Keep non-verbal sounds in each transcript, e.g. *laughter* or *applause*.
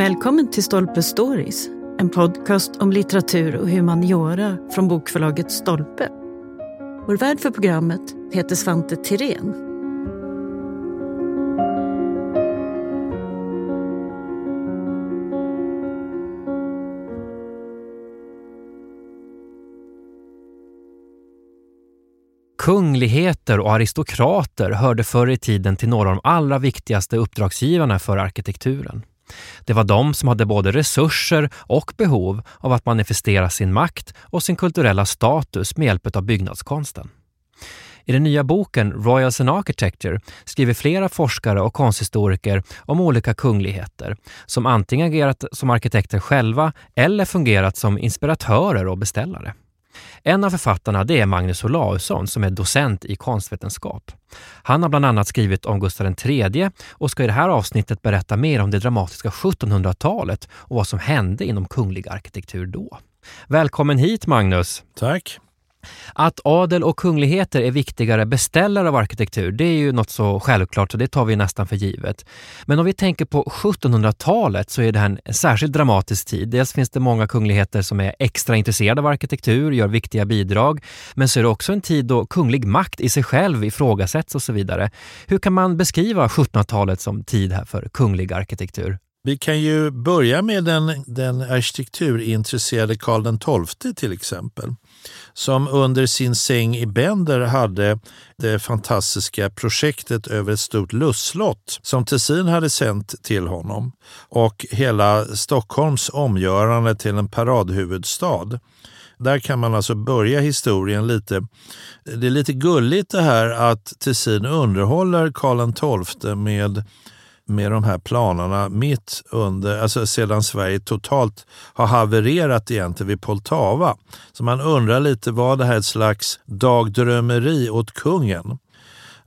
Välkommen till Stolpe Stories, en podcast om litteratur och humaniora från bokförlaget Stolpe. Vår värd för programmet heter Svante Tirén. Kungligheter och aristokrater hörde förr i tiden till några av de allra viktigaste uppdragsgivarna för arkitekturen. Det var de som hade både resurser och behov av att manifestera sin makt och sin kulturella status med hjälp av byggnadskonsten. I den nya boken Royals and Architecture skriver flera forskare och konsthistoriker om olika kungligheter som antingen agerat som arkitekter själva eller fungerat som inspiratörer och beställare. En av författarna det är Magnus Olausson som är docent i konstvetenskap. Han har bland annat skrivit om Gustav III och ska i det här avsnittet berätta mer om det dramatiska 1700-talet och vad som hände inom kunglig arkitektur då. Välkommen hit Magnus! Tack! Att adel och kungligheter är viktigare beställare av arkitektur, det är ju något så självklart så det tar vi nästan för givet. Men om vi tänker på 1700-talet så är det här en särskilt dramatisk tid. Dels finns det många kungligheter som är extra intresserade av arkitektur, gör viktiga bidrag. Men så är det också en tid då kunglig makt i sig själv ifrågasätts och så vidare. Hur kan man beskriva 1700-talet som tid här för kunglig arkitektur? Vi kan ju börja med den, den arkitekturintresserade Karl XII till exempel som under sin säng i Bender hade det fantastiska projektet över ett stort lustslott som Tessin hade sänt till honom och hela Stockholms omgörande till en paradhuvudstad. Där kan man alltså börja historien lite. Det är lite gulligt det här att Tessin underhåller Karl XII med med de här planerna mitt under, alltså sedan Sverige totalt har havererat egentligen vid Poltava. Så man undrar lite, var det här ett slags dagdrömmeri åt kungen?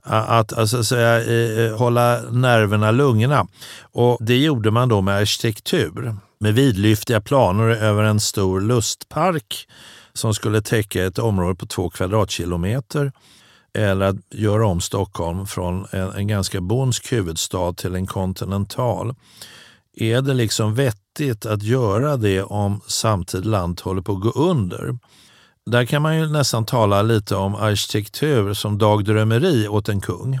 Att alltså, säga, eh, eh, hålla nerverna lugna. Och det gjorde man då med arkitektur. Med vidlyftiga planer över en stor lustpark som skulle täcka ett område på två kvadratkilometer eller att göra om Stockholm från en, en ganska bondsk huvudstad till en kontinental. Är det liksom vettigt att göra det om samtidigt landet håller på att gå under? Där kan man ju nästan tala lite om arkitektur som dagdrömmeri åt en kung.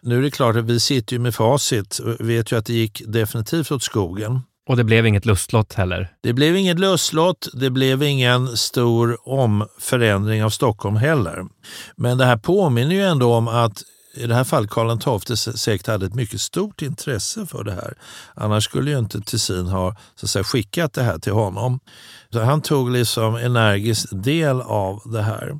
Nu är det klart att vi sitter ju med facit och vet ju att det gick definitivt åt skogen. Och det blev inget lustlott heller? Det blev inget lustlott. Det blev ingen stor omförändring av Stockholm heller. Men det här påminner ju ändå om att i det här fallet Karl XII säkert hade ett mycket stort intresse för det här. Annars skulle ju inte Tessin ha så att säga, skickat det här till honom. Så han tog liksom energiskt del av det här.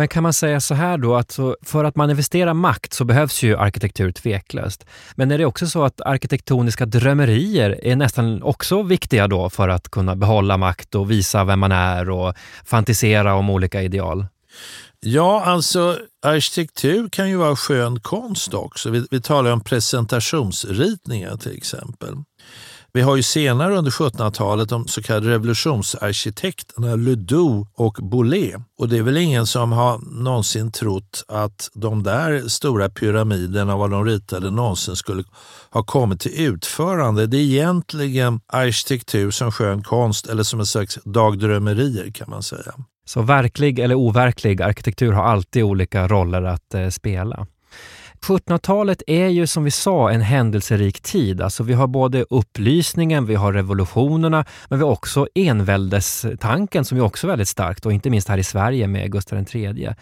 Men kan man säga så här då, att för att manifestera makt så behövs ju arkitektur tveklöst. Men är det också så att arkitektoniska drömmerier är nästan också viktiga då för att kunna behålla makt och visa vem man är och fantisera om olika ideal? Ja, alltså arkitektur kan ju vara skön konst också. Vi, vi talar om presentationsritningar till exempel. Vi har ju senare under 1700-talet de så kallade revolutionsarkitekterna Ledoux och Boulez. Och det är väl ingen som har någonsin trott att de där stora pyramiderna, vad de ritade, någonsin skulle ha kommit till utförande. Det är egentligen arkitektur som skön konst eller som en slags dagdrömmerier kan man säga. Så verklig eller overklig arkitektur har alltid olika roller att eh, spela. 1700-talet är ju som vi sa en händelserik tid. Alltså vi har både upplysningen, vi har revolutionerna, men vi har också enväldestanken som är också väldigt starkt och inte minst här i Sverige med Gustav III.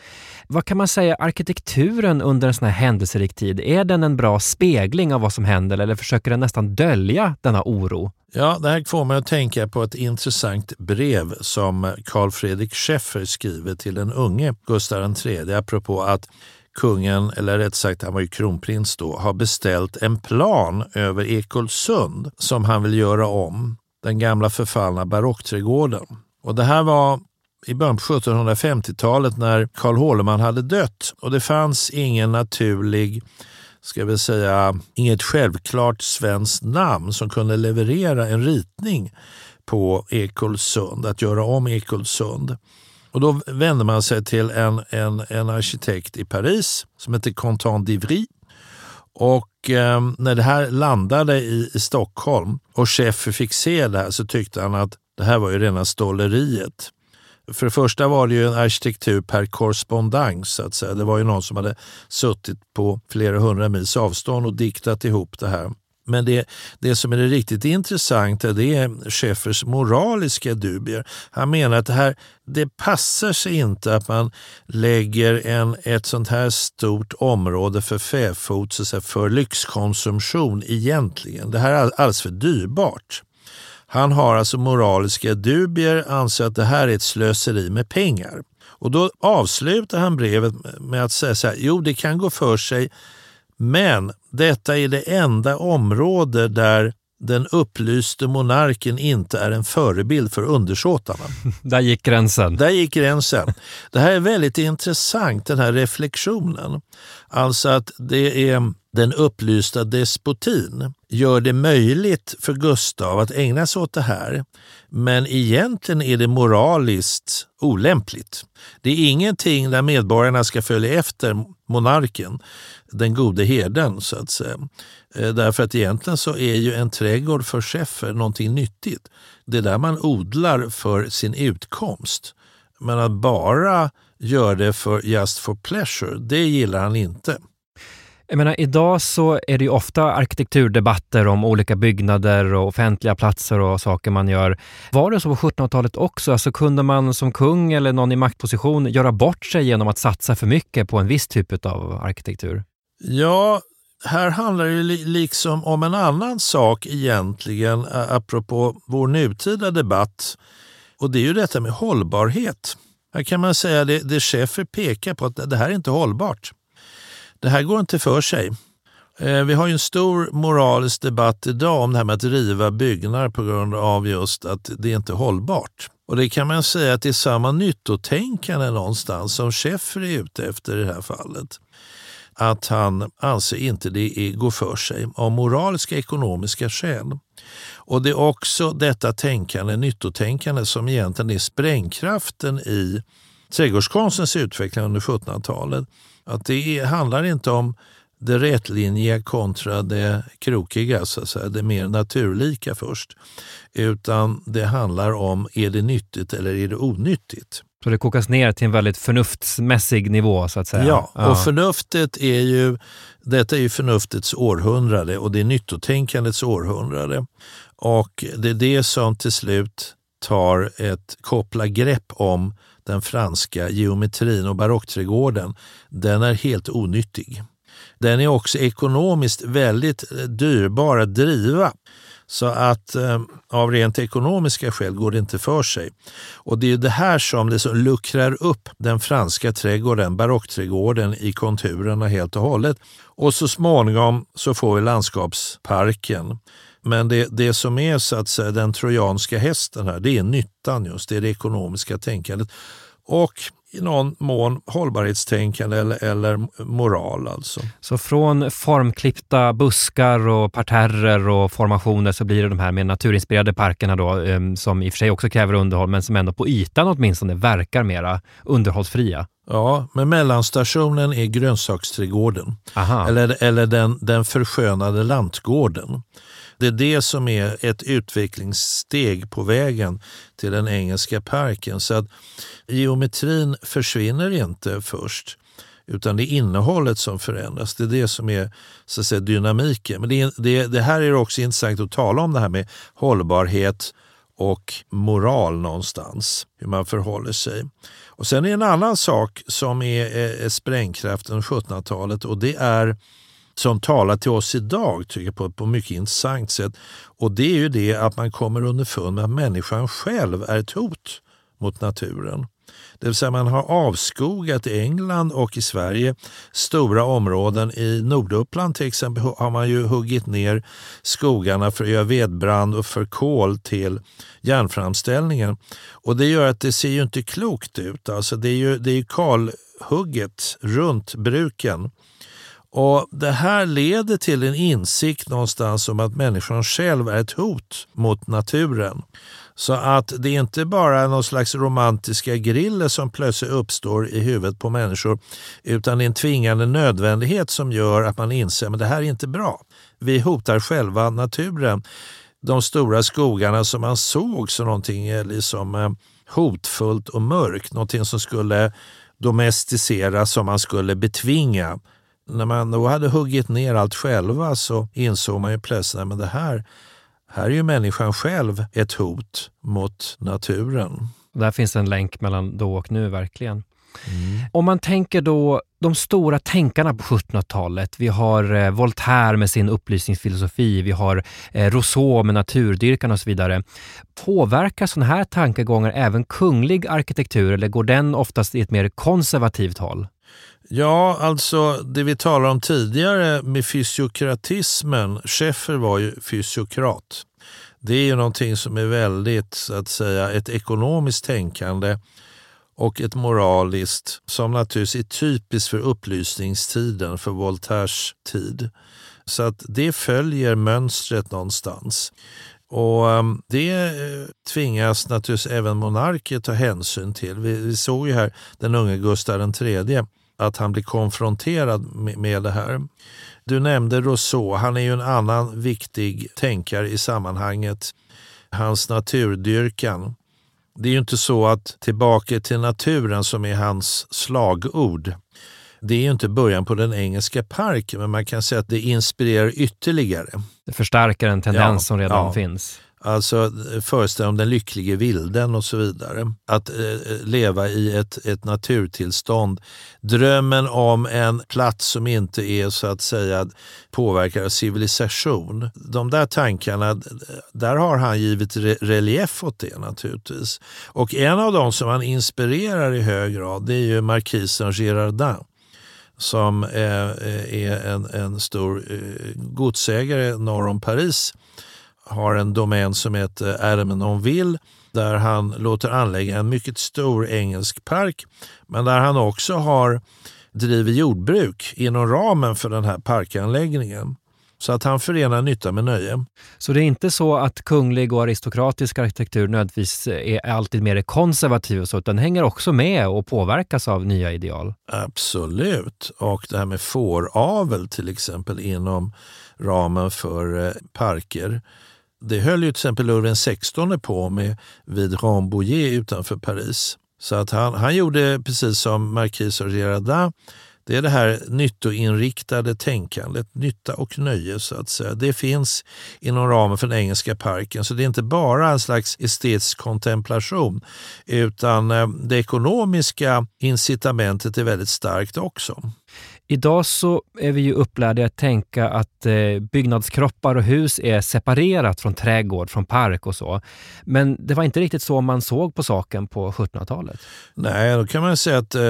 Vad kan man säga, arkitekturen under en sån här händelserik tid, är den en bra spegling av vad som händer eller försöker den nästan dölja denna oro? Ja, det här får mig att tänka på ett intressant brev som Carl Fredrik Scheffer skriver till den unge Gustav III apropå att kungen, eller rätt sagt han var ju kronprins då, har beställt en plan över Ekolsund som han vill göra om. Den gamla förfallna barockträdgården. Och det här var i början på 1750-talet när Karl Hårleman hade dött och det fanns ingen naturlig ska vi säga, inget självklart svenskt namn som kunde leverera en ritning på Ekolsund, att göra om Ekolsund. Och då vände man sig till en, en, en arkitekt i Paris som heter Contant d'Ivry. Och eh, när det här landade i, i Stockholm och Schäffer fick se det här så tyckte han att det här var ju rena ståleriet. För det första var det ju en arkitektur per korrespondens. Så att säga. Det var ju någon som hade suttit på flera hundra mils avstånd och diktat ihop det här. Men det, det som är det riktigt intressanta det är Schäffers moraliska dubier. Han menar att det här det passar sig inte att man lägger en, ett sånt här stort område för fäfot så för lyxkonsumtion egentligen. Det här är alldeles för dyrbart. Han har alltså moraliska dubier, anser att det här är ett slöseri med pengar. Och då avslutar han brevet med att säga så här, jo det kan gå för sig, men detta är det enda område där den upplyste monarken inte är en förebild för undersåtarna. *laughs* Där gick gränsen. Där gick gränsen. Det här är väldigt intressant, den här reflektionen. Alltså att det är den upplysta despotin gör det möjligt för Gustav att ägna sig åt det här. Men egentligen är det moraliskt olämpligt. Det är ingenting där medborgarna ska följa efter monarken, den gode herden så att säga. Eh, därför att egentligen så är ju en trädgård för chefer någonting nyttigt. Det är där man odlar för sin utkomst. Men att bara göra det för just for pleasure, det gillar han inte. Jag menar, idag så är det ju ofta arkitekturdebatter om olika byggnader och offentliga platser och saker man gör. Var det så på 1700-talet också? Alltså kunde man som kung eller någon i maktposition göra bort sig genom att satsa för mycket på en viss typ av arkitektur? Ja, här handlar det liksom om en annan sak egentligen, apropå vår nutida debatt. Och det är ju detta med hållbarhet. Här kan man säga det, det chefer pekar på, att det här är inte hållbart. Det här går inte för sig. Eh, vi har ju en stor moralisk debatt idag om det här med att riva byggnader på grund av just att det inte är hållbart. Och det kan man säga att det är samma nyttotänkande någonstans som Scheffer är ute efter i det här fallet. Att han anser inte det går för sig av moraliska ekonomiska skäl. Och det är också detta tänkande, nyttotänkande, som egentligen är sprängkraften i trädgårdskonstens utveckling under 1700-talet. Att det handlar inte om det rätlinjiga kontra det krokiga, så att säga, det mer naturlika först. Utan det handlar om, är det nyttigt eller är det onyttigt? Så det kokas ner till en väldigt förnuftsmässig nivå så att säga? Ja, och ja. förnuftet är ju, detta är ju förnuftets århundrade och det är nyttotänkandets århundrade. Och det är det som till slut tar ett koppla grepp om den franska geometrin och barockträdgården, den är helt onyttig. Den är också ekonomiskt väldigt eh, dyrbar att driva. Så att eh, av rent ekonomiska skäl går det inte för sig. Och det är det här som liksom luckrar upp den franska trädgården, barockträdgården i konturerna helt och hållet. Och så småningom så får vi landskapsparken. Men det, det som är så att säga den trojanska hästen här, det är nyttan just, det är det ekonomiska tänkandet. Och i någon mån hållbarhetstänkande eller, eller moral. Alltså. Så från formklippta buskar och parterrer och formationer så blir det de här mer naturinspirerade parkerna då, som i och för sig också kräver underhåll men som ändå på ytan åtminstone verkar mera underhållsfria. Ja, men mellanstationen är grönsaksträdgården. Eller, eller den, den förskönade lantgården. Det är det som är ett utvecklingssteg på vägen till den engelska parken. Så att geometrin försvinner inte först utan det är innehållet som förändras. Det är det som är så att säga, dynamiken. Men det, det, det här är också intressant att tala om det här med hållbarhet och moral någonstans, hur man förhåller sig. Och Sen är det en annan sak som är, eh, är sprängkraften 1700-talet och det är som talar till oss idag tycker jag, på ett på mycket intressant sätt. Och det är ju det att man kommer underfund med att människan själv är ett hot mot naturen. Det vill säga man har avskogat i England och i Sverige stora områden. I Norduppland till exempel har man ju huggit ner skogarna för att göra vedbrand och för kol till järnframställningen. Och det gör att det ser ju inte klokt ut. Alltså det är ju, det är ju kalhugget runt bruken och Det här leder till en insikt någonstans om att människan själv är ett hot mot naturen. Så att det är inte bara någon slags romantiska griller som plötsligt uppstår i huvudet på människor utan det är en tvingande nödvändighet som gör att man inser att det här är inte bra. Vi hotar själva naturen. De stora skogarna som man såg som någonting eh, liksom eh, hotfullt och mörkt, någonting som skulle domesticeras, som man skulle betvinga. När man då hade huggit ner allt själva så insåg man ju plötsligt att det här här är ju människan själv ett hot mot naturen. Där finns en länk mellan då och nu verkligen. Mm. Om man tänker då de stora tänkarna på 1700-talet. Vi har eh, Voltaire med sin upplysningsfilosofi, vi har eh, Rousseau med naturdyrkan och så vidare. Påverkar sådana här tankegångar även kunglig arkitektur eller går den oftast i ett mer konservativt håll? Ja, alltså det vi talade om tidigare med fysiokratismen. Scheffer var ju fysiokrat. Det är ju någonting som är väldigt, så att säga, ett ekonomiskt tänkande och ett moraliskt som naturligtvis är typiskt för upplysningstiden, för Voltaires tid. Så att det följer mönstret någonstans. Och ehm, Det eh, tvingas naturligtvis även monarker ta hänsyn till. Vi, vi såg ju här den unge Gustav III att han blir konfronterad med, med det här. Du nämnde Rousseau, han är ju en annan viktig tänkare i sammanhanget. Hans naturdyrkan. Det är ju inte så att tillbaka till naturen som är hans slagord. Det är ju inte början på den engelska parken, men man kan säga att det inspirerar ytterligare. Det förstärker en tendens ja, som redan ja. finns. Alltså föreställningen om den lycklige vilden och så vidare. Att eh, leva i ett, ett naturtillstånd. Drömmen om en plats som inte är så att säga påverkad av civilisation. De där tankarna, där har han givit re relief åt det naturligtvis. Och en av dem som han inspirerar i hög grad det är ju markisen Girardin som är, är en, en stor eh, godsägare norr om Paris har en domän som heter Ermenonville där han låter anlägga en mycket stor engelsk park men där han också har driver jordbruk inom ramen för den här parkanläggningen. Så att han förenar nytta med nöje. Så det är inte så att kunglig och aristokratisk arkitektur nödvändigtvis är alltid mer konservativ och så, utan den hänger också med och påverkas av nya ideal? Absolut. Och det här med fåravel till exempel inom ramen för eh, parker det höll ju till exempel Lurven XVI på med vid Rambouillet utanför Paris. Så att han, han gjorde precis som Marquis och Girardin. Det är det här nyttoinriktade tänkandet, nytta och nöje så att säga. Det finns inom ramen för den engelska parken. Så det är inte bara en slags estetisk kontemplation utan eh, det ekonomiska incitamentet är väldigt starkt också. Idag så är vi ju upplärda att tänka att eh, byggnadskroppar och hus är separerat från trädgård, från park och så. Men det var inte riktigt så man såg på saken på 1700-talet. Nej, då kan man säga att eh,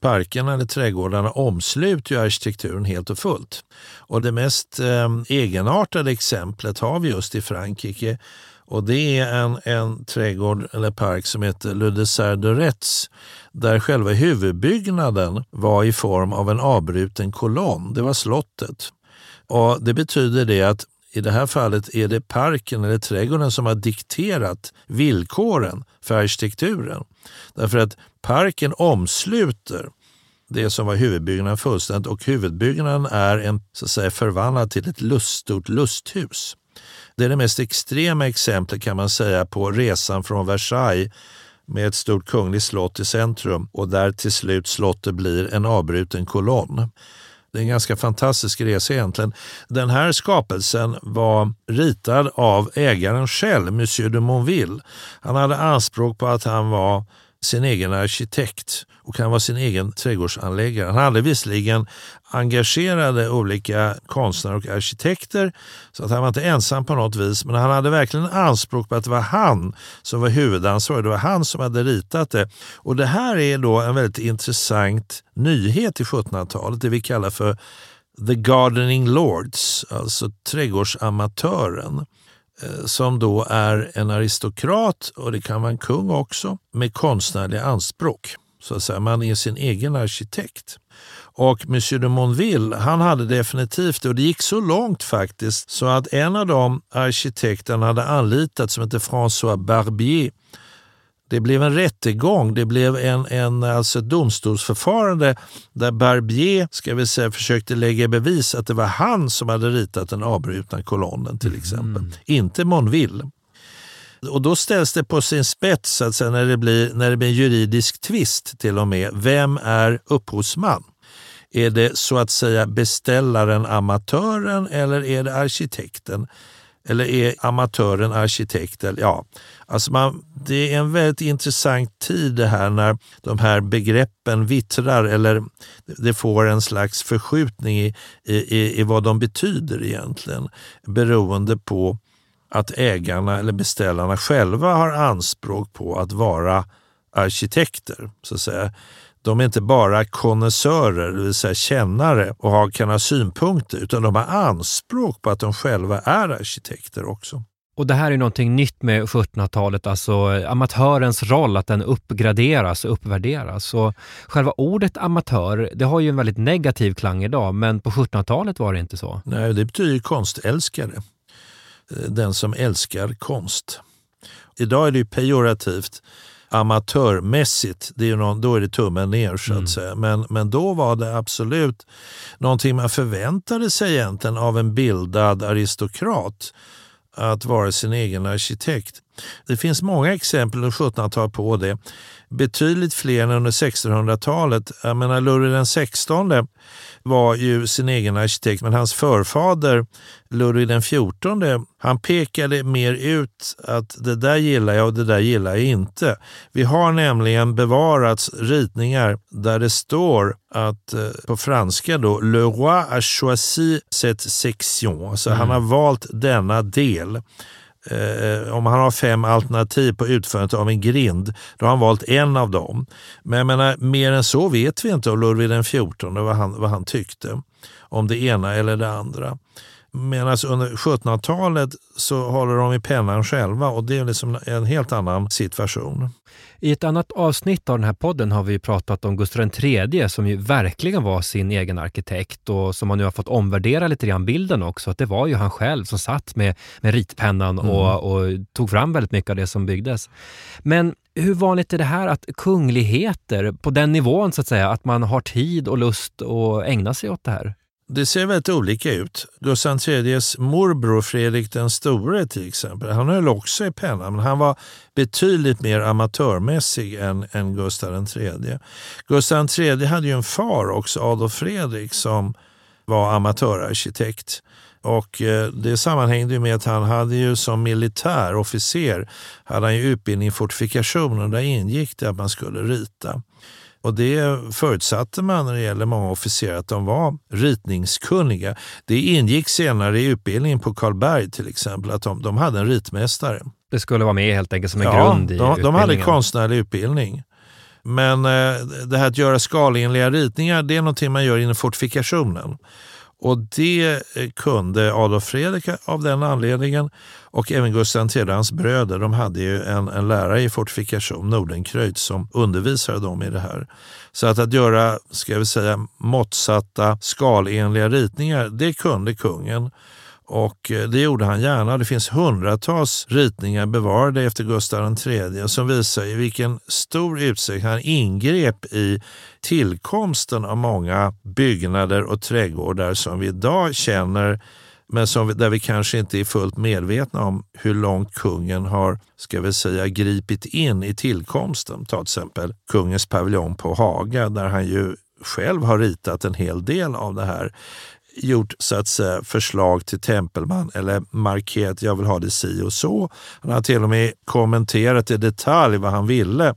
parkerna eller trädgårdarna omsluter ju arkitekturen helt och fullt. Och det mest eh, egenartade exemplet har vi just i Frankrike och det är en, en trädgård eller park som heter Le Dessert de Retz där själva huvudbyggnaden var i form av en avbruten kolonn. Det var slottet. Och Det betyder det att i det här fallet är det parken eller trädgården som har dikterat villkoren för arkitekturen. Därför att parken omsluter det som var huvudbyggnaden fullständigt och huvudbyggnaden är en, så att säga, förvandlad till ett lust, stort lusthus. Det är det mest extrema exemplet kan man säga på resan från Versailles med ett stort kungligt slott i centrum och där till slut slottet blir en avbruten kolonn. Det är en ganska fantastisk resa egentligen. Den här skapelsen var ritad av ägaren själv, Monsieur de Monville. Han hade anspråk på att han var sin egen arkitekt och han var sin egen trädgårdsanläggare. Han hade visserligen engagerade olika konstnärer och arkitekter så att han var inte ensam på något vis men han hade verkligen anspråk på att det var han som var huvudansvarig. Det var han som hade ritat det. Och det här är då en väldigt intressant nyhet i 1700-talet, det vi kallar för The Gardening Lords, alltså trädgårdsamatören. Eh, som då är en aristokrat, och det kan vara en kung också, med konstnärliga anspråk. Så att säga. Man är sin egen arkitekt. Och Monsieur de Monville, han hade definitivt det och det gick så långt faktiskt så att en av de arkitekterna hade anlitat som heter François Barbier det blev en rättegång, det blev en, en, alltså ett domstolsförfarande där Barbier ska vi säga, försökte lägga bevis att det var han som hade ritat den avbrutna kolonnen till exempel, mm. inte Monville. Och då ställs det på sin spets att säga, när, det blir, när det blir en juridisk tvist till och med. Vem är upphovsman? Är det så att säga beställaren, amatören eller är det arkitekten? Eller är amatören arkitekt? Ja, alltså man, det är en väldigt intressant tid det här när de här begreppen vittrar eller det får en slags förskjutning i, i, i vad de betyder egentligen beroende på att ägarna eller beställarna själva har anspråk på att vara arkitekter. så att säga. De är inte bara konnässörer, det vill säga kännare och har, kan ha synpunkter, utan de har anspråk på att de själva är arkitekter också. Och det här är någonting nytt med 1700-talet, alltså amatörens roll, att den uppgraderas och uppvärderas. Och själva ordet amatör, det har ju en väldigt negativ klang idag, men på 1700-talet var det inte så. Nej, det betyder konstälskare. Den som älskar konst. Idag är det ju pejorativt amatörmässigt, det är någon, då är det tummen ner så att mm. säga. Men, men då var det absolut någonting man förväntade sig egentligen av en bildad aristokrat att vara sin egen arkitekt. Det finns många exempel under 1700-talet på det. Betydligt fler än under 1600-talet. Jag menar Ludvig den 16 var ju sin egen arkitekt, men hans förfader Ludvig den XIV, han pekade mer ut att det där gillar jag och det där gillar jag inte. Vi har nämligen bevarat ritningar där det står att eh, på franska då, Le roi a choisi cette section, alltså mm. han har valt denna del. Eh, om han har fem alternativ på utförandet av en grind, då har han valt en av dem. Men jag menar, mer än så vet vi inte om Ludvig XIV vad han, vad han tyckte om det ena eller det andra. Medan under 1700-talet så håller de i pennan själva och det är liksom en helt annan situation. I ett annat avsnitt av den här podden har vi pratat om Gustav III som ju verkligen var sin egen arkitekt och som man nu har fått omvärdera lite grann bilden också. Att det var ju han själv som satt med, med ritpennan mm. och, och tog fram väldigt mycket av det som byggdes. Men hur vanligt är det här att kungligheter på den nivån så att säga, att man har tid och lust att ägna sig åt det här? Det ser väldigt olika ut. Gustav IIIs morbror Fredrik den store till exempel, han höll också i pennan men han var betydligt mer amatörmässig än, än Gustav III. Gustav III hade ju en far också, Adolf Fredrik, som var amatörarkitekt. Och eh, det sammanhängde med att han hade ju som militärofficer hade han ju utbildning i fortifikation och där ingick det att man skulle rita. Och det förutsatte man när det gäller många officerare att de var ritningskunniga. Det ingick senare i utbildningen på Karlberg till exempel att de, de hade en ritmästare. Det skulle vara med helt enkelt som en ja, grund i de, de hade konstnärlig utbildning. Men eh, det här att göra skalenliga ritningar, det är någonting man gör inom fortifikationen. Och det eh, kunde Adolf Fredrik av den anledningen och även Gustav III hans bröder. De hade ju en, en lärare i fortifikation, Nordenkreutz, som undervisade dem i det här. Så att, att göra ska vi säga, måttsatta skalenliga ritningar, det kunde kungen. Och eh, det gjorde han gärna. Det finns hundratals ritningar bevarade efter Gustav III som visar i vilken stor utsträckning han ingrep i tillkomsten av många byggnader och trädgårdar som vi idag känner men som vi, där vi kanske inte är fullt medvetna om hur långt kungen har ska vi säga, gripit in i tillkomsten. Ta till exempel kungens paviljong på Haga där han ju själv har ritat en hel del av det här gjort så att säga, förslag till Tempelman eller markerat jag vill ha det si och så. Han har till och med kommenterat i detalj vad han ville.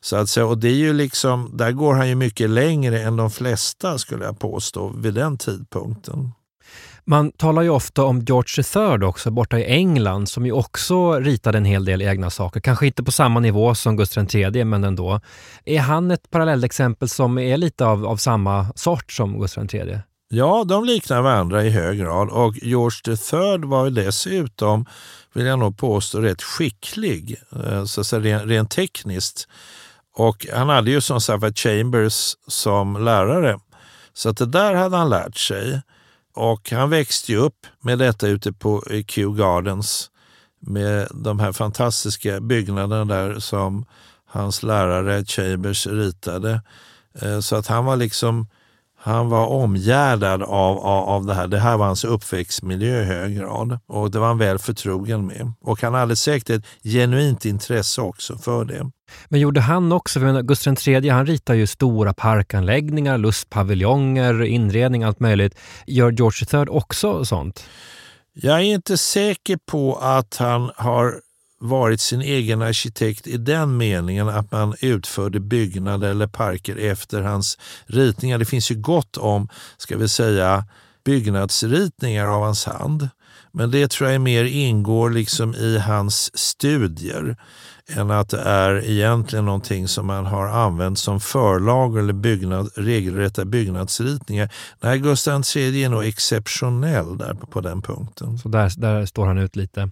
Så att säga, och det är ju liksom, där går han ju mycket längre än de flesta skulle jag påstå vid den tidpunkten. Man talar ju ofta om George III också borta i England som ju också ritade en hel del egna saker. Kanske inte på samma nivå som Gustav III men ändå. Är han ett parallellexempel som är lite av, av samma sort som Gustav III? Ja, de liknar varandra i hög grad och George III var ju dessutom, vill jag nog påstå, rätt skicklig eh, så att säga, rent, tekniskt. Och han hade ju som sagt Chambers som lärare Så att det där hade han lärt sig. Och han växte ju upp med detta ute på Kew Gardens med de här fantastiska byggnaderna där som hans lärare Chambers ritade. Eh, så att han var liksom han var omgärdad av, av, av det här. Det här var hans uppväxtmiljö i hög grad och det var han väl förtrogen med. Och han hade säkert ett genuint intresse också för det. Men gjorde han också, för Gustav III han ritar ju stora parkanläggningar, lustpaviljonger, inredning, allt möjligt. Gör George III också sånt? Jag är inte säker på att han har varit sin egen arkitekt i den meningen att man utförde byggnader eller parker efter hans ritningar. Det finns ju gott om, ska vi säga, byggnadsritningar av hans hand. Men det tror jag mer ingår liksom i hans studier än att det är egentligen någonting som man har använt som förlag eller byggnad, regelrätta byggnadsritningar. Nej, Gustav III är nog exceptionell där på, på den punkten. Så där, där står han ut lite.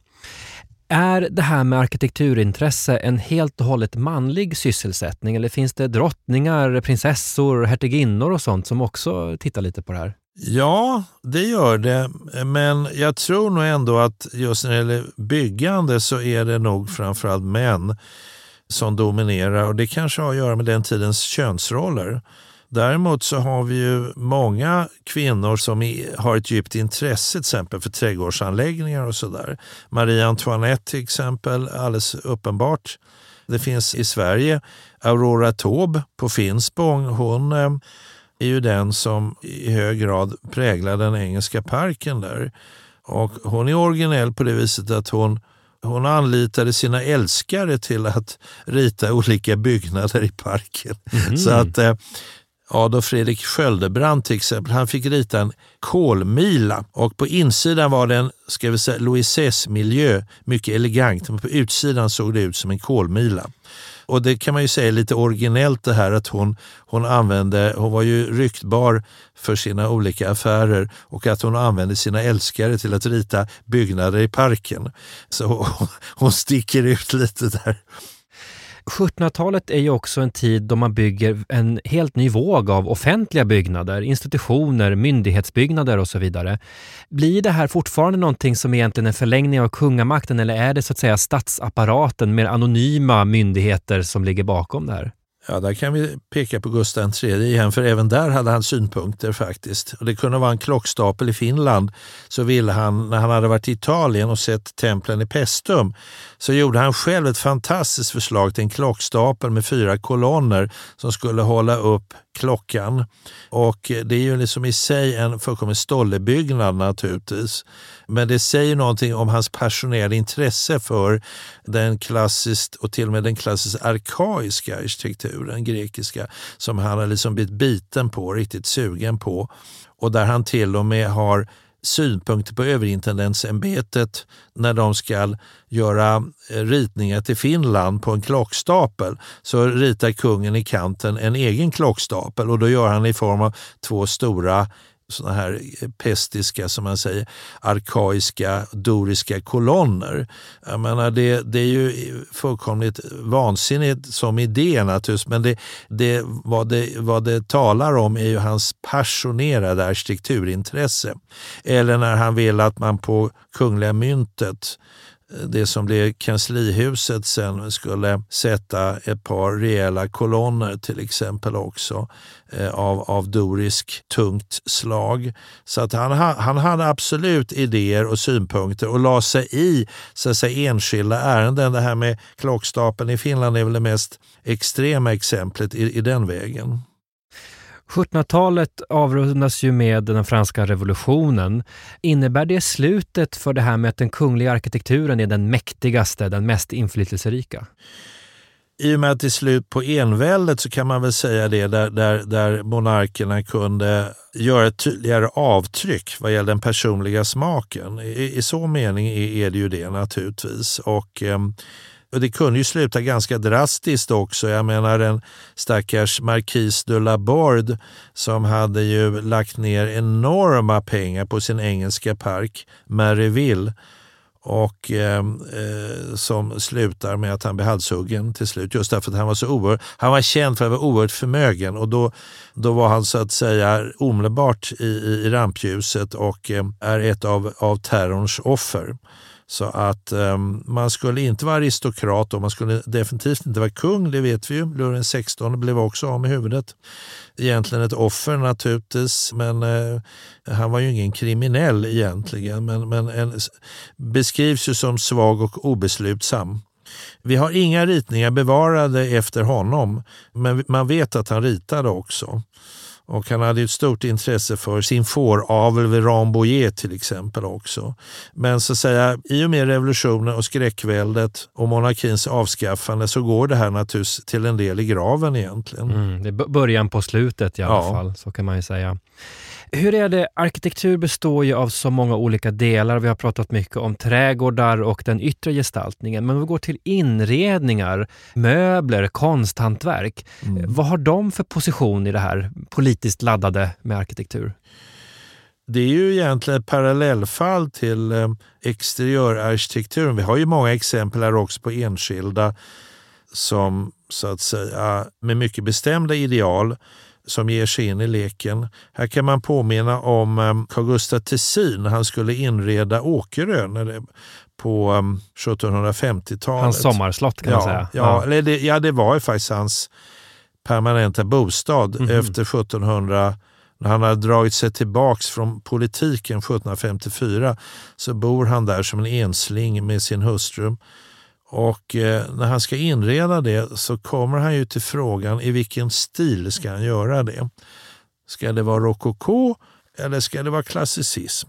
Är det här med arkitekturintresse en helt och hållet manlig sysselsättning eller finns det drottningar, prinsessor, hertiginnor och sånt som också tittar lite på det här? Ja, det gör det. Men jag tror nog ändå att just när det gäller byggande så är det nog framförallt män som dominerar och det kanske har att göra med den tidens könsroller. Däremot så har vi ju många kvinnor som har ett djupt intresse till exempel för trädgårdsanläggningar och sådär. Marie Antoinette till exempel, alldeles uppenbart. Det finns i Sverige Aurora Taube på Finspång. Hon eh, är ju den som i hög grad präglar den engelska parken där. Och hon är originell på det viset att hon hon anlitade sina älskare till att rita olika byggnader i parken. Mm. Så att eh, Adolf Fredrik Sköldebrand till exempel, han fick rita en kolmila och på insidan var det en ska vi säga, Louis miljö mycket elegant, men på utsidan såg det ut som en kolmila. Och det kan man ju säga är lite originellt det här att hon, hon använde, hon var ju ryktbar för sina olika affärer och att hon använde sina älskare till att rita byggnader i parken. Så hon, *laughs* hon sticker ut lite där. 1700-talet är ju också en tid då man bygger en helt ny våg av offentliga byggnader, institutioner, myndighetsbyggnader och så vidare. Blir det här fortfarande någonting som egentligen är en förlängning av kungamakten eller är det så att säga statsapparaten, mer anonyma myndigheter som ligger bakom det här? Ja, där kan vi peka på Gustav III igen, för även där hade han synpunkter faktiskt. Och det kunde vara en klockstapel i Finland, så ville han, när han hade varit i Italien och sett templen i Pestum, så gjorde han själv ett fantastiskt förslag till en klockstapel med fyra kolonner som skulle hålla upp klockan. Och det är ju liksom i sig en fullkomlig stollebyggnad naturligtvis. Men det säger någonting om hans passionerade intresse för den klassiskt och till och med den klassiskt arkaiska arkitekturen, grekiska, som han har liksom blivit biten på, riktigt sugen på. Och där han till och med har synpunkter på överintendentsämbetet när de ska göra eh, ritningar till Finland på en klockstapel. Så ritar kungen i kanten en egen klockstapel och då gör han i form av två stora såna här eh, pestiska, som man säger, arkaiska, doriska kolonner. Jag menar, det, det är ju fullkomligt vansinnigt som idé naturligtvis, men det, det, vad, det, vad det talar om är ju hans passionerade arkitekturintresse. Eller när han vill att man på Kungliga myntet det som blev kanslihuset sen skulle sätta ett par rejäla kolonner till exempel också eh, av, av dorisk tungt slag. Så att han, han hade absolut idéer och synpunkter och la sig i så att säga, enskilda ärenden. Det här med klockstapeln i Finland är väl det mest extrema exemplet i, i den vägen. 1700-talet avrundas ju med den franska revolutionen. Innebär det slutet för det här med att den kungliga arkitekturen är den mäktigaste, den mest inflytelserika? I och med att det är slut på enväldet så kan man väl säga det, där, där, där monarkerna kunde göra ett tydligare avtryck vad gäller den personliga smaken. I, i så mening är, är det ju det naturligtvis. Och... Eh, och det kunde ju sluta ganska drastiskt också. Jag menar en stackars Marquis de Laborde som hade ju lagt ner enorma pengar på sin engelska park Maryville och ehm, eh, som slutar med att han blir halshuggen till slut. Just därför att han var så oerhört, han var känd för att vara oerhört förmögen och då, då var han så att säga omedelbart i, i, i rampljuset och eh, är ett av, av terrorns offer. Så att um, man skulle inte vara aristokrat och man skulle definitivt inte vara kung, det vet vi ju. Luren XVI blev också av med huvudet. Egentligen ett offer naturligtvis, men uh, han var ju ingen kriminell egentligen. Men, men en, beskrivs ju som svag och obeslutsam. Vi har inga ritningar bevarade efter honom, men man vet att han ritade också. Och han hade ett stort intresse för sin fåravel vid Rambouillet till exempel också. Men så att säga, i och med revolutionen och skräckväldet och monarkins avskaffande så går det här naturligtvis till en del i graven egentligen. Mm, det är början på slutet i alla ja. fall, så kan man ju säga. Hur är det? Arkitektur består ju av så många olika delar. Vi har pratat mycket om trädgårdar och den yttre gestaltningen. Men om vi går till inredningar, möbler, konsthantverk. Mm. Vad har de för position i det här politiskt laddade med arkitektur? Det är ju egentligen ett parallellfall till eh, exteriörarkitekturen. Vi har ju många exempel här också på enskilda som så att säga med mycket bestämda ideal som ger sig in i leken. Här kan man påminna om um, Carl Gustaf Tessin han skulle inreda Åkerö på um, 1750-talet. Hans sommarslott kan ja, man säga. Ja, ja. Det, ja, det var ju faktiskt hans permanenta bostad mm -hmm. efter 1700 när han hade dragit sig tillbaks från politiken 1754 så bor han där som en ensling med sin hustru. Och eh, när han ska inreda det så kommer han ju till frågan i vilken stil ska han göra det? Ska det vara rokoko eller ska det vara klassicism?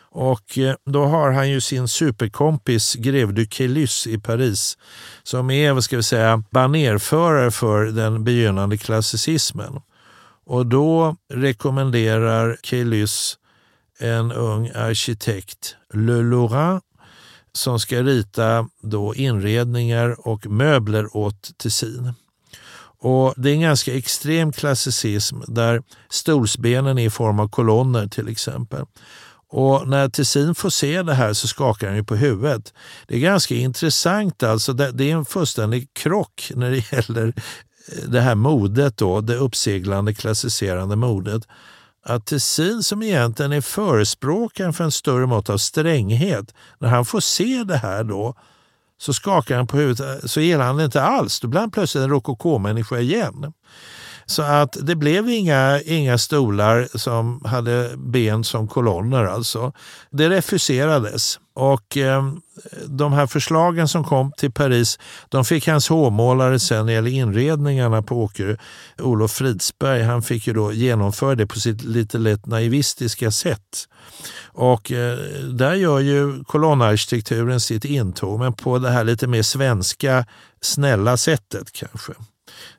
Och eh, då har han ju sin superkompis Greve du Caylus i Paris som är vad ska vi säga, banerförare för den begynnande klassicismen. Och då rekommenderar Caylus en ung arkitekt, Le Laurent, som ska rita då inredningar och möbler åt Tessin. Och det är en ganska extrem klassicism där stolsbenen är i form av kolonner till exempel. Och när Tessin får se det här så skakar han ju på huvudet. Det är ganska intressant alltså. Det är en fullständig krock när det gäller eh, det här modet då, det uppseglande klassiserande modet att Tessin som egentligen är förespråkaren för en större mått av stränghet, när han får se det här då så skakar han på huvudet, eh, så gillar han det inte alls. Då blir han plötsligt en rokoko-människa igen. Så att det blev inga, inga stolar som hade ben som kolonner alltså. Det refuserades. Och eh, de här förslagen som kom till Paris, de fick hans hovmålare sen när det gäller inredningarna på Åkerö, Olof Fridsberg, han fick ju då genomföra det på sitt lite lätt naivistiska sätt. Och eh, där gör ju kolonnarkitekturen sitt intåg, men på det här lite mer svenska, snälla sättet kanske.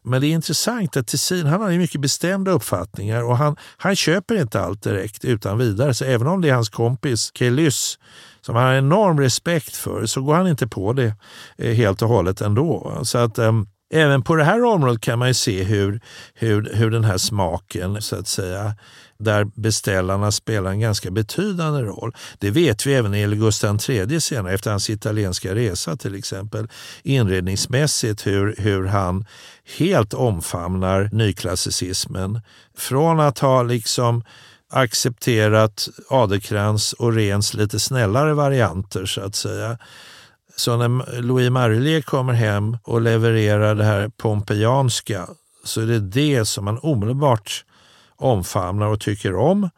Men det är intressant att Tessin han har mycket bestämda uppfattningar och han, han köper inte allt direkt utan vidare. Så även om det är hans kompis Kelys som han har enorm respekt för så går han inte på det eh, helt och hållet ändå. Så att äm, Även på det här området kan man se hur, hur, hur den här smaken, så att säga, där beställarna spelar en ganska betydande roll. Det vet vi även när det gäller Gustav III senare, efter hans italienska resa till exempel. Inredningsmässigt hur, hur han helt omfamnar nyklassicismen. Från att ha liksom accepterat Adelkrans och Rens lite snällare varianter så att säga. Så när Louis Marillier kommer hem och levererar det här pompejanska så är det det som man omedelbart omfamnar och tycker om.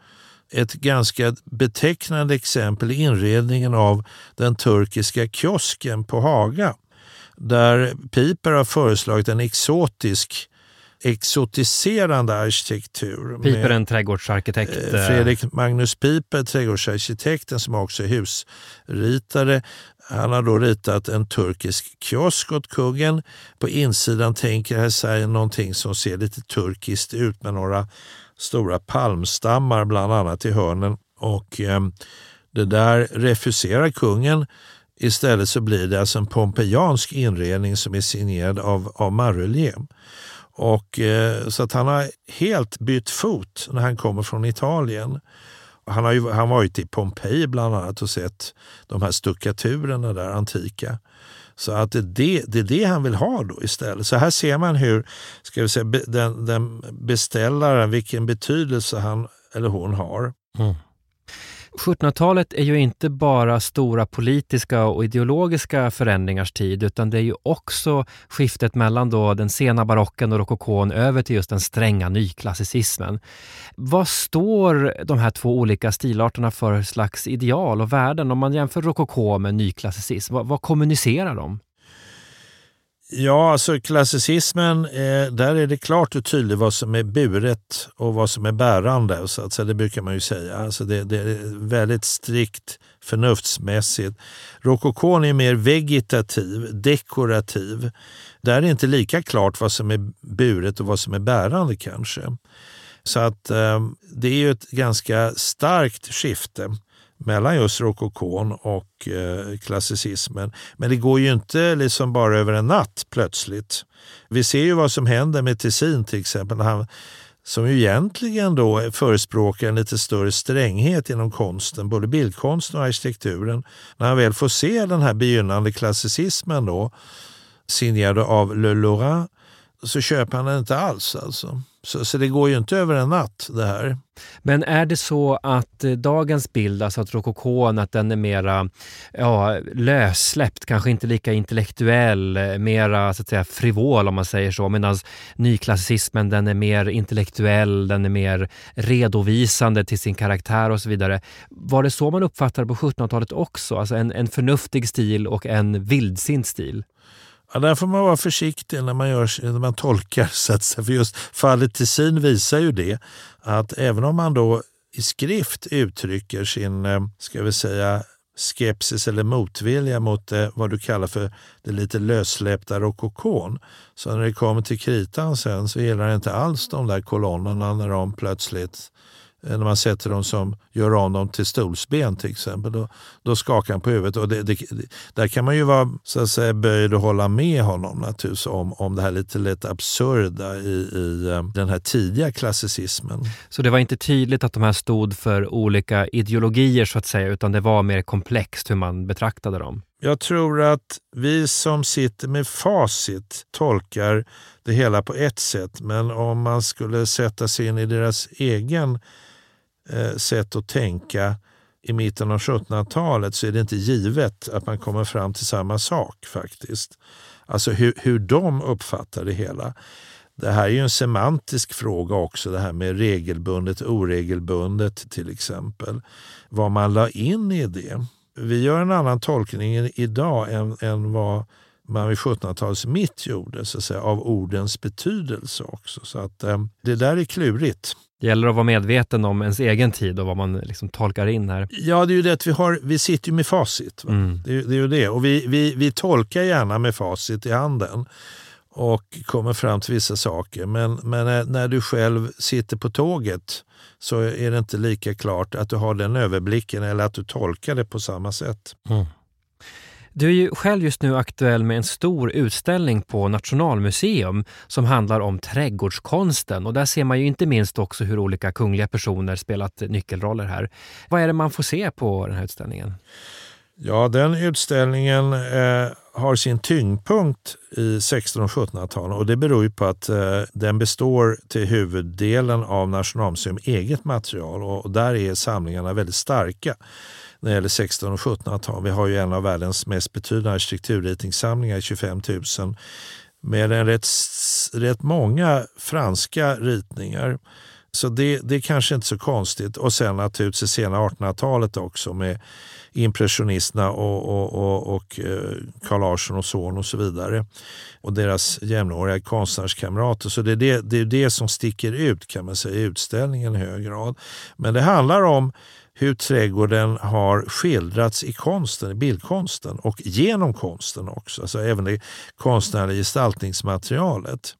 Ett ganska betecknande exempel är inredningen av den turkiska kiosken på Haga där Piper har föreslagit en exotisk exotiserande arkitektur. Piper, en trädgårdsarkitekt. Eh, Fredrik Magnus Piper, trädgårdsarkitekten som också är husritare. Han har då ritat en turkisk kiosk åt kungen. På insidan tänker här sig någonting som ser lite turkiskt ut med några stora palmstammar bland annat i hörnen. Och eh, det där refuserar kungen. Istället så blir det alltså en pompejansk inredning som är signerad av, av Marrelier. Och, eh, så att han har helt bytt fot när han kommer från Italien. Han har ju han varit i Pompeji bland annat och sett de här stuckaturerna där, antika. Så att det är det, det är det han vill ha då istället. Så här ser man hur ska vi säga, den, den beställaren, vilken betydelse han eller hon har. Mm. 1700-talet är ju inte bara stora politiska och ideologiska förändringars tid utan det är ju också skiftet mellan då den sena barocken och rokokon över till just den stränga nyklassicismen. Vad står de här två olika stilarterna för slags ideal och värden om man jämför rokoko med nyklassicism? Vad, vad kommunicerar de? Ja, alltså klassicismen, eh, där är det klart och tydligt vad som är buret och vad som är bärande. Så att, så det brukar man ju säga. Alltså det, det är väldigt strikt förnuftsmässigt. Rokokon är mer vegetativ, dekorativ. Där är det inte lika klart vad som är buret och vad som är bärande kanske. Så att eh, det är ju ett ganska starkt skifte mellan just rokokon och eh, klassicismen. Men det går ju inte liksom bara över en natt plötsligt. Vi ser ju vad som händer med Tessin till exempel. Han, som ju egentligen då förespråkar en lite större stränghet inom konsten, både bildkonsten och arkitekturen. När han väl får se den här begynnande klassicismen då, signerad av Le Laurent, så köper han den inte alls. Alltså. Så, så, det går ju inte över en natt det här. Men är det så att eh, dagens bild, alltså att rokokon, att den är mera ja, lössläppt, kanske inte lika intellektuell, eh, mera så att säga frivol om man säger så, medan nyklassicismen den är mer intellektuell, den är mer redovisande till sin karaktär och så vidare. Var det så man uppfattade på 1700-talet också? Alltså en, en förnuftig stil och en vildsint stil? Ja, där får man vara försiktig när man, gör, när man tolkar. Så att, för just fallet Tessin visar ju det att även om man då i skrift uttrycker sin, eh, ska vi säga, skepsis eller motvilja mot det, vad du kallar för det lite lössläppta rokokon. Så när det kommer till kritan sen så gillar det inte alls de där kolonnerna när de plötsligt Eh, Eh, när man sätter dem som gör om dem till stolsben till exempel, då, då skakar han på huvudet. Och det, det, där kan man ju vara så att säga, böjd och hålla med honom naturligtvis om, om det här lite lätt absurda i, i eh, den här tidiga klassicismen. Så det var inte tydligt att de här stod för olika ideologier så att säga, utan det var mer komplext hur man betraktade dem? Jag tror att vi som sitter med facit tolkar det hela på ett sätt, men om man skulle sätta sig in i deras egen eh, sätt att tänka i mitten av 1700-talet så är det inte givet att man kommer fram till samma sak faktiskt. Alltså hur, hur de uppfattar det hela. Det här är ju en semantisk fråga också, det här med regelbundet och oregelbundet till exempel. Vad man la in i det. Vi gör en annan tolkning idag än, än vad man vid 1700-talets mitt gjorde, så att säga, av ordens betydelse också. Så att eh, det där är klurigt. Det gäller att vara medveten om ens egen tid och vad man liksom tolkar in här. Ja, det är ju det att vi, har, vi sitter ju med facit. Mm. Det, det, är ju det. Och vi, vi, vi tolkar gärna med facit i handen och kommer fram till vissa saker. Men, men när du själv sitter på tåget så är det inte lika klart att du har den överblicken eller att du tolkar det på samma sätt. Mm. Du är ju själv just nu aktuell med en stor utställning på Nationalmuseum som handlar om trädgårdskonsten och där ser man ju inte minst också hur olika kungliga personer spelat nyckelroller här. Vad är det man får se på den här utställningen? Ja, den utställningen eh, har sin tyngdpunkt i 1600 och 1700-talen och det beror ju på att eh, den består till huvuddelen av Nationalmuseum eget material och där är samlingarna väldigt starka när det gäller 1600 och 1700-tal. Vi har ju en av världens mest betydande arkitekturritningssamlingar, 25 000, med en rätt, rätt många franska ritningar. Så det, det är kanske inte så konstigt. Och sen naturligtvis det sena 1800-talet också med impressionisterna och, och, och, och eh, Carl Larsson och son och så vidare. Och deras jämnåriga konstnärskamrater. Så det är det, det är det som sticker ut kan man säga i utställningen i hög grad. Men det handlar om hur trädgården har skildrats i konsten, i bildkonsten och genom konsten också, alltså även det konstnärliga gestaltningsmaterialet.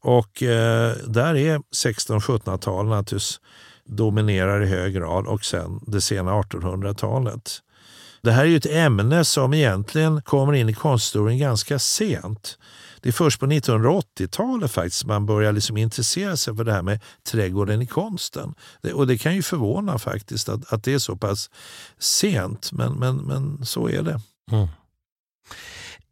Och eh, där är 1600-1700-talet naturligtvis dominerar i hög grad och sen det sena 1800-talet. Det här är ju ett ämne som egentligen kommer in i konsthistorien ganska sent. Det är först på 1980-talet faktiskt man börjar liksom intressera sig för det här med trädgården i konsten. Det, och det kan ju förvåna faktiskt att, att det är så pass sent, men, men, men så är det. Mm.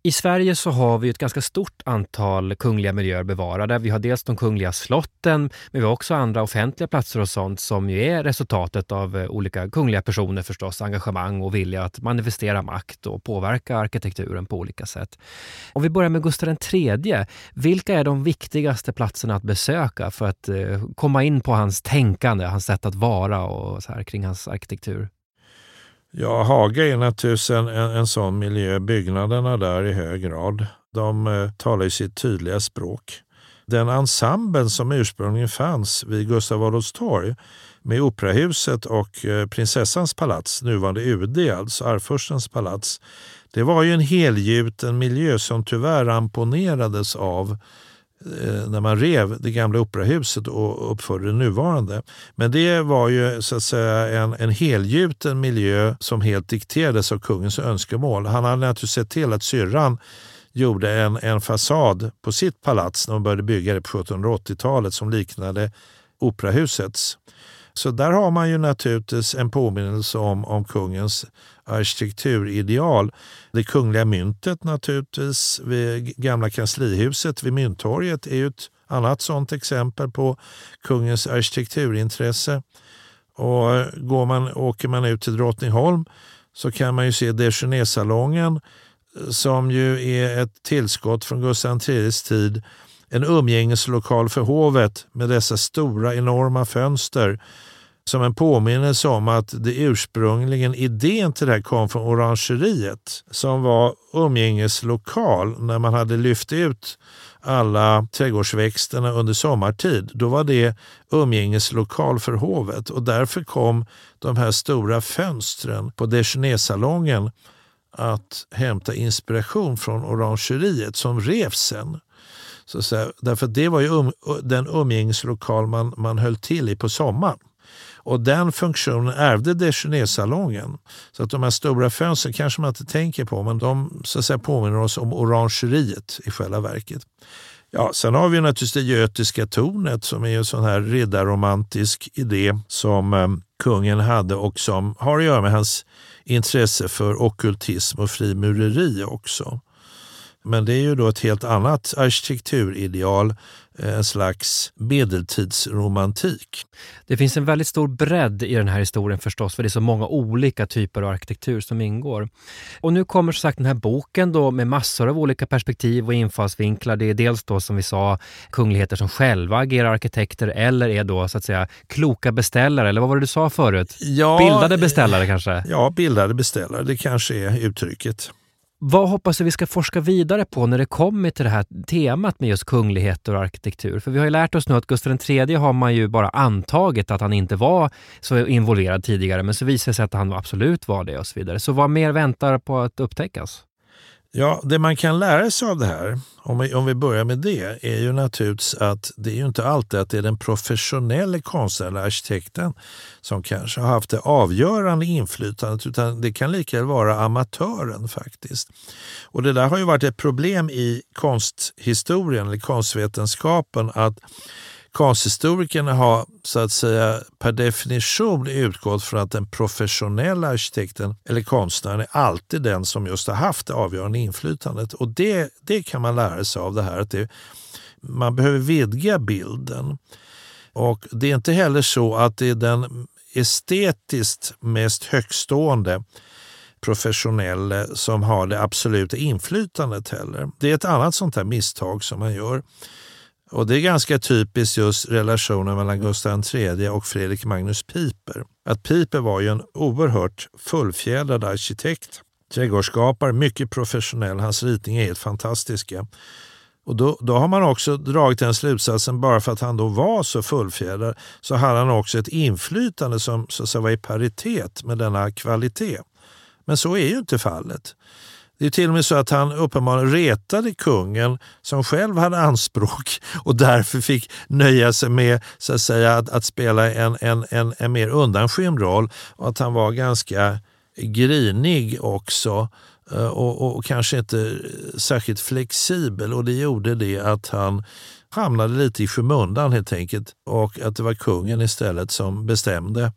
I Sverige så har vi ett ganska stort antal kungliga miljöer bevarade. Vi har dels de kungliga slotten, men vi har också andra offentliga platser och sånt som ju är resultatet av eh, olika kungliga personer förstås, engagemang och vilja att manifestera makt och påverka arkitekturen på olika sätt. Om vi börjar med Gustav III, vilka är de viktigaste platserna att besöka för att eh, komma in på hans tänkande, hans sätt att vara och så här kring hans arkitektur? Ja, Haga är naturligtvis en, en, en sån miljö. Byggnaderna där i hög grad. De eh, talar ju sitt tydliga språk. Den ensemblen som ursprungligen fanns vid Gustav Adolfs torg med Operahuset och eh, Prinsessans palats, nuvarande UD, alltså Arvfurstens palats. Det var ju en helgjuten miljö som tyvärr ramponerades av Eh, Eh, när man rev det gamla operahuset och uppförde det nuvarande. Men det var ju så att säga en, en helgjuten miljö som helt dikterades av kungens önskemål. Han hade naturligtvis sett till att syrran gjorde en, en fasad på sitt palats när de började bygga det på 1780-talet som liknade operahusets. Så där har man ju naturligtvis en påminnelse om, om kungens arkitekturideal. Det kungliga myntet naturligtvis, vid gamla kanslihuset vid Mynttorget är ju ett annat sådant exempel på kungens arkitekturintresse. Och går man, åker man ut till Drottningholm så kan man ju se Déjeunersalongen eh, som ju är ett tillskott från Gustav IIIs tid. En umgängeslokal för hovet med dessa stora enorma fönster som en påminnelse om att det ursprungligen idén till det här kom från orangeriet som var umgängeslokal när man hade lyft ut alla trädgårdsväxterna under sommartid. Då var det umgängeslokal för hovet och därför kom de här stora fönstren på Déjeunersalongen att hämta inspiration från orangeriet som revs sen. Så, så därför det var ju um, den umgängeslokal man, man höll till i på sommaren. Och den funktionen ärvde Déjeunersalongen. Så att de här stora fönstren kanske man inte tänker på, men de så att säga, påminner oss om orangeriet i själva verket. Ja, sen har vi naturligtvis det götiska tornet som är en sån här riddarromantisk idé som eh, kungen hade och som har att göra med hans intresse för okkultism och frimureri också. Men det är ju då ett helt annat arkitekturideal en slags medeltidsromantik. Det finns en väldigt stor bredd i den här historien förstås, för det är så många olika typer av arkitektur som ingår. Och nu kommer så sagt den här boken då med massor av olika perspektiv och infallsvinklar. Det är dels då som vi sa kungligheter som själva agerar arkitekter eller är då så att säga kloka beställare, eller vad var det du sa förut? Ja, bildade beställare kanske? Ja, bildade beställare, det kanske är uttrycket. Vad hoppas du vi ska forska vidare på när det kommer till det här temat med just kungligheter och arkitektur? För vi har ju lärt oss nu att Gustav III har man ju bara antagit att han inte var så involverad tidigare, men så visar det sig att han absolut var det och så vidare. Så vad mer väntar på att upptäckas? Ja, det man kan lära sig av det här, om vi, om vi börjar med det, är ju naturligtvis att det är ju inte alltid att det är den professionella konstnärliga arkitekten som kanske har haft det avgörande inflytandet, utan det kan lika väl vara amatören faktiskt. Och det där har ju varit ett problem i konsthistorien, eller konstvetenskapen, att Konsthistorikerna har så att säga per definition utgått från att den professionella arkitekten eller konstnären är alltid den som just har haft det avgörande inflytandet. Och det, det kan man lära sig av det här. att det, Man behöver vidga bilden. Och Det är inte heller så att det är den estetiskt mest högstående professionelle som har det absoluta inflytandet heller. Det är ett annat sånt här misstag som man gör. Och Det är ganska typiskt just relationen mellan Gustav III och Fredrik Magnus Piper. Att Piper var ju en oerhört fullfjädrad arkitekt, trädgårdsskapare, mycket professionell. Hans ritningar är helt fantastiska. Och då, då har man också dragit den slutsatsen, bara för att han då var så fullfjädrad, så hade han också ett inflytande som så att säga, var i paritet med denna kvalitet. Men så är ju inte fallet. Det är till och med så att han uppenbarligen retade kungen som själv hade anspråk och därför fick nöja sig med så att, säga, att, att spela en, en, en, en mer undanskymd roll och att han var ganska grinig också eh, och, och, kanske inte särskilt flexibel och det gjorde det att han hamnade lite i skymundan helt enkelt och att det var kungen istället som bestämde.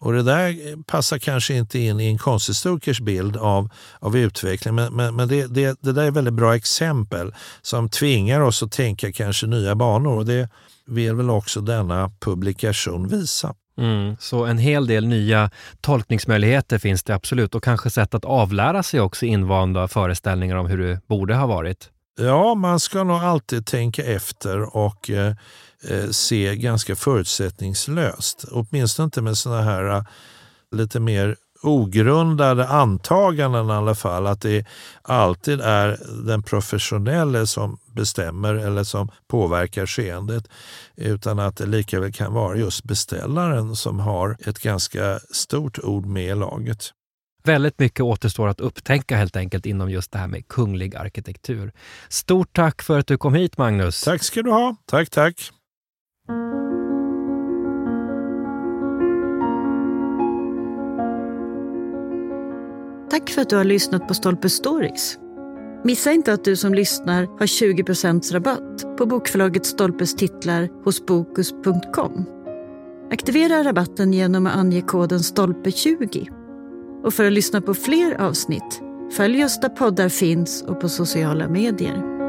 Och Det där passar kanske inte in i en konsthistorikers bild av, av utveckling men, men, men det, det, det, där är väldigt bra exempel som tvingar oss att tänka kanske nya banor och det vill väl också denna publikation visa. Mm, så en hel del nya tolkningsmöjligheter finns det absolut och kanske sätt att avlära sig också invanda föreställningar om hur det borde ha varit. Ja, man ska nog alltid tänka efter och eh, eh se ganska förutsättningslöst. Åtminstone inte med såna här eh, lite mer ogrundade antaganden i alla fall. Att det alltid är den professionelle som bestämmer eller som påverkar skeendet. Utan att det lika väl kan vara just beställaren som har ett ganska stort ord med i laget. Väldigt mycket återstår att upptäcka helt enkelt inom just det här med kunglig arkitektur. Stort tack för att du kom hit Magnus. Tack ska du ha. Tack, tack. Tack för att du har lyssnat på Stolpe Stories. Missa inte att du som lyssnar har 20% rabatt på bokförlaget Stolpes titlar hos Bokus.com. Aktivera rabatten genom att ange koden STOLPE20. Och för att lyssna på fler avsnitt, följ oss där poddar finns och på sociala medier.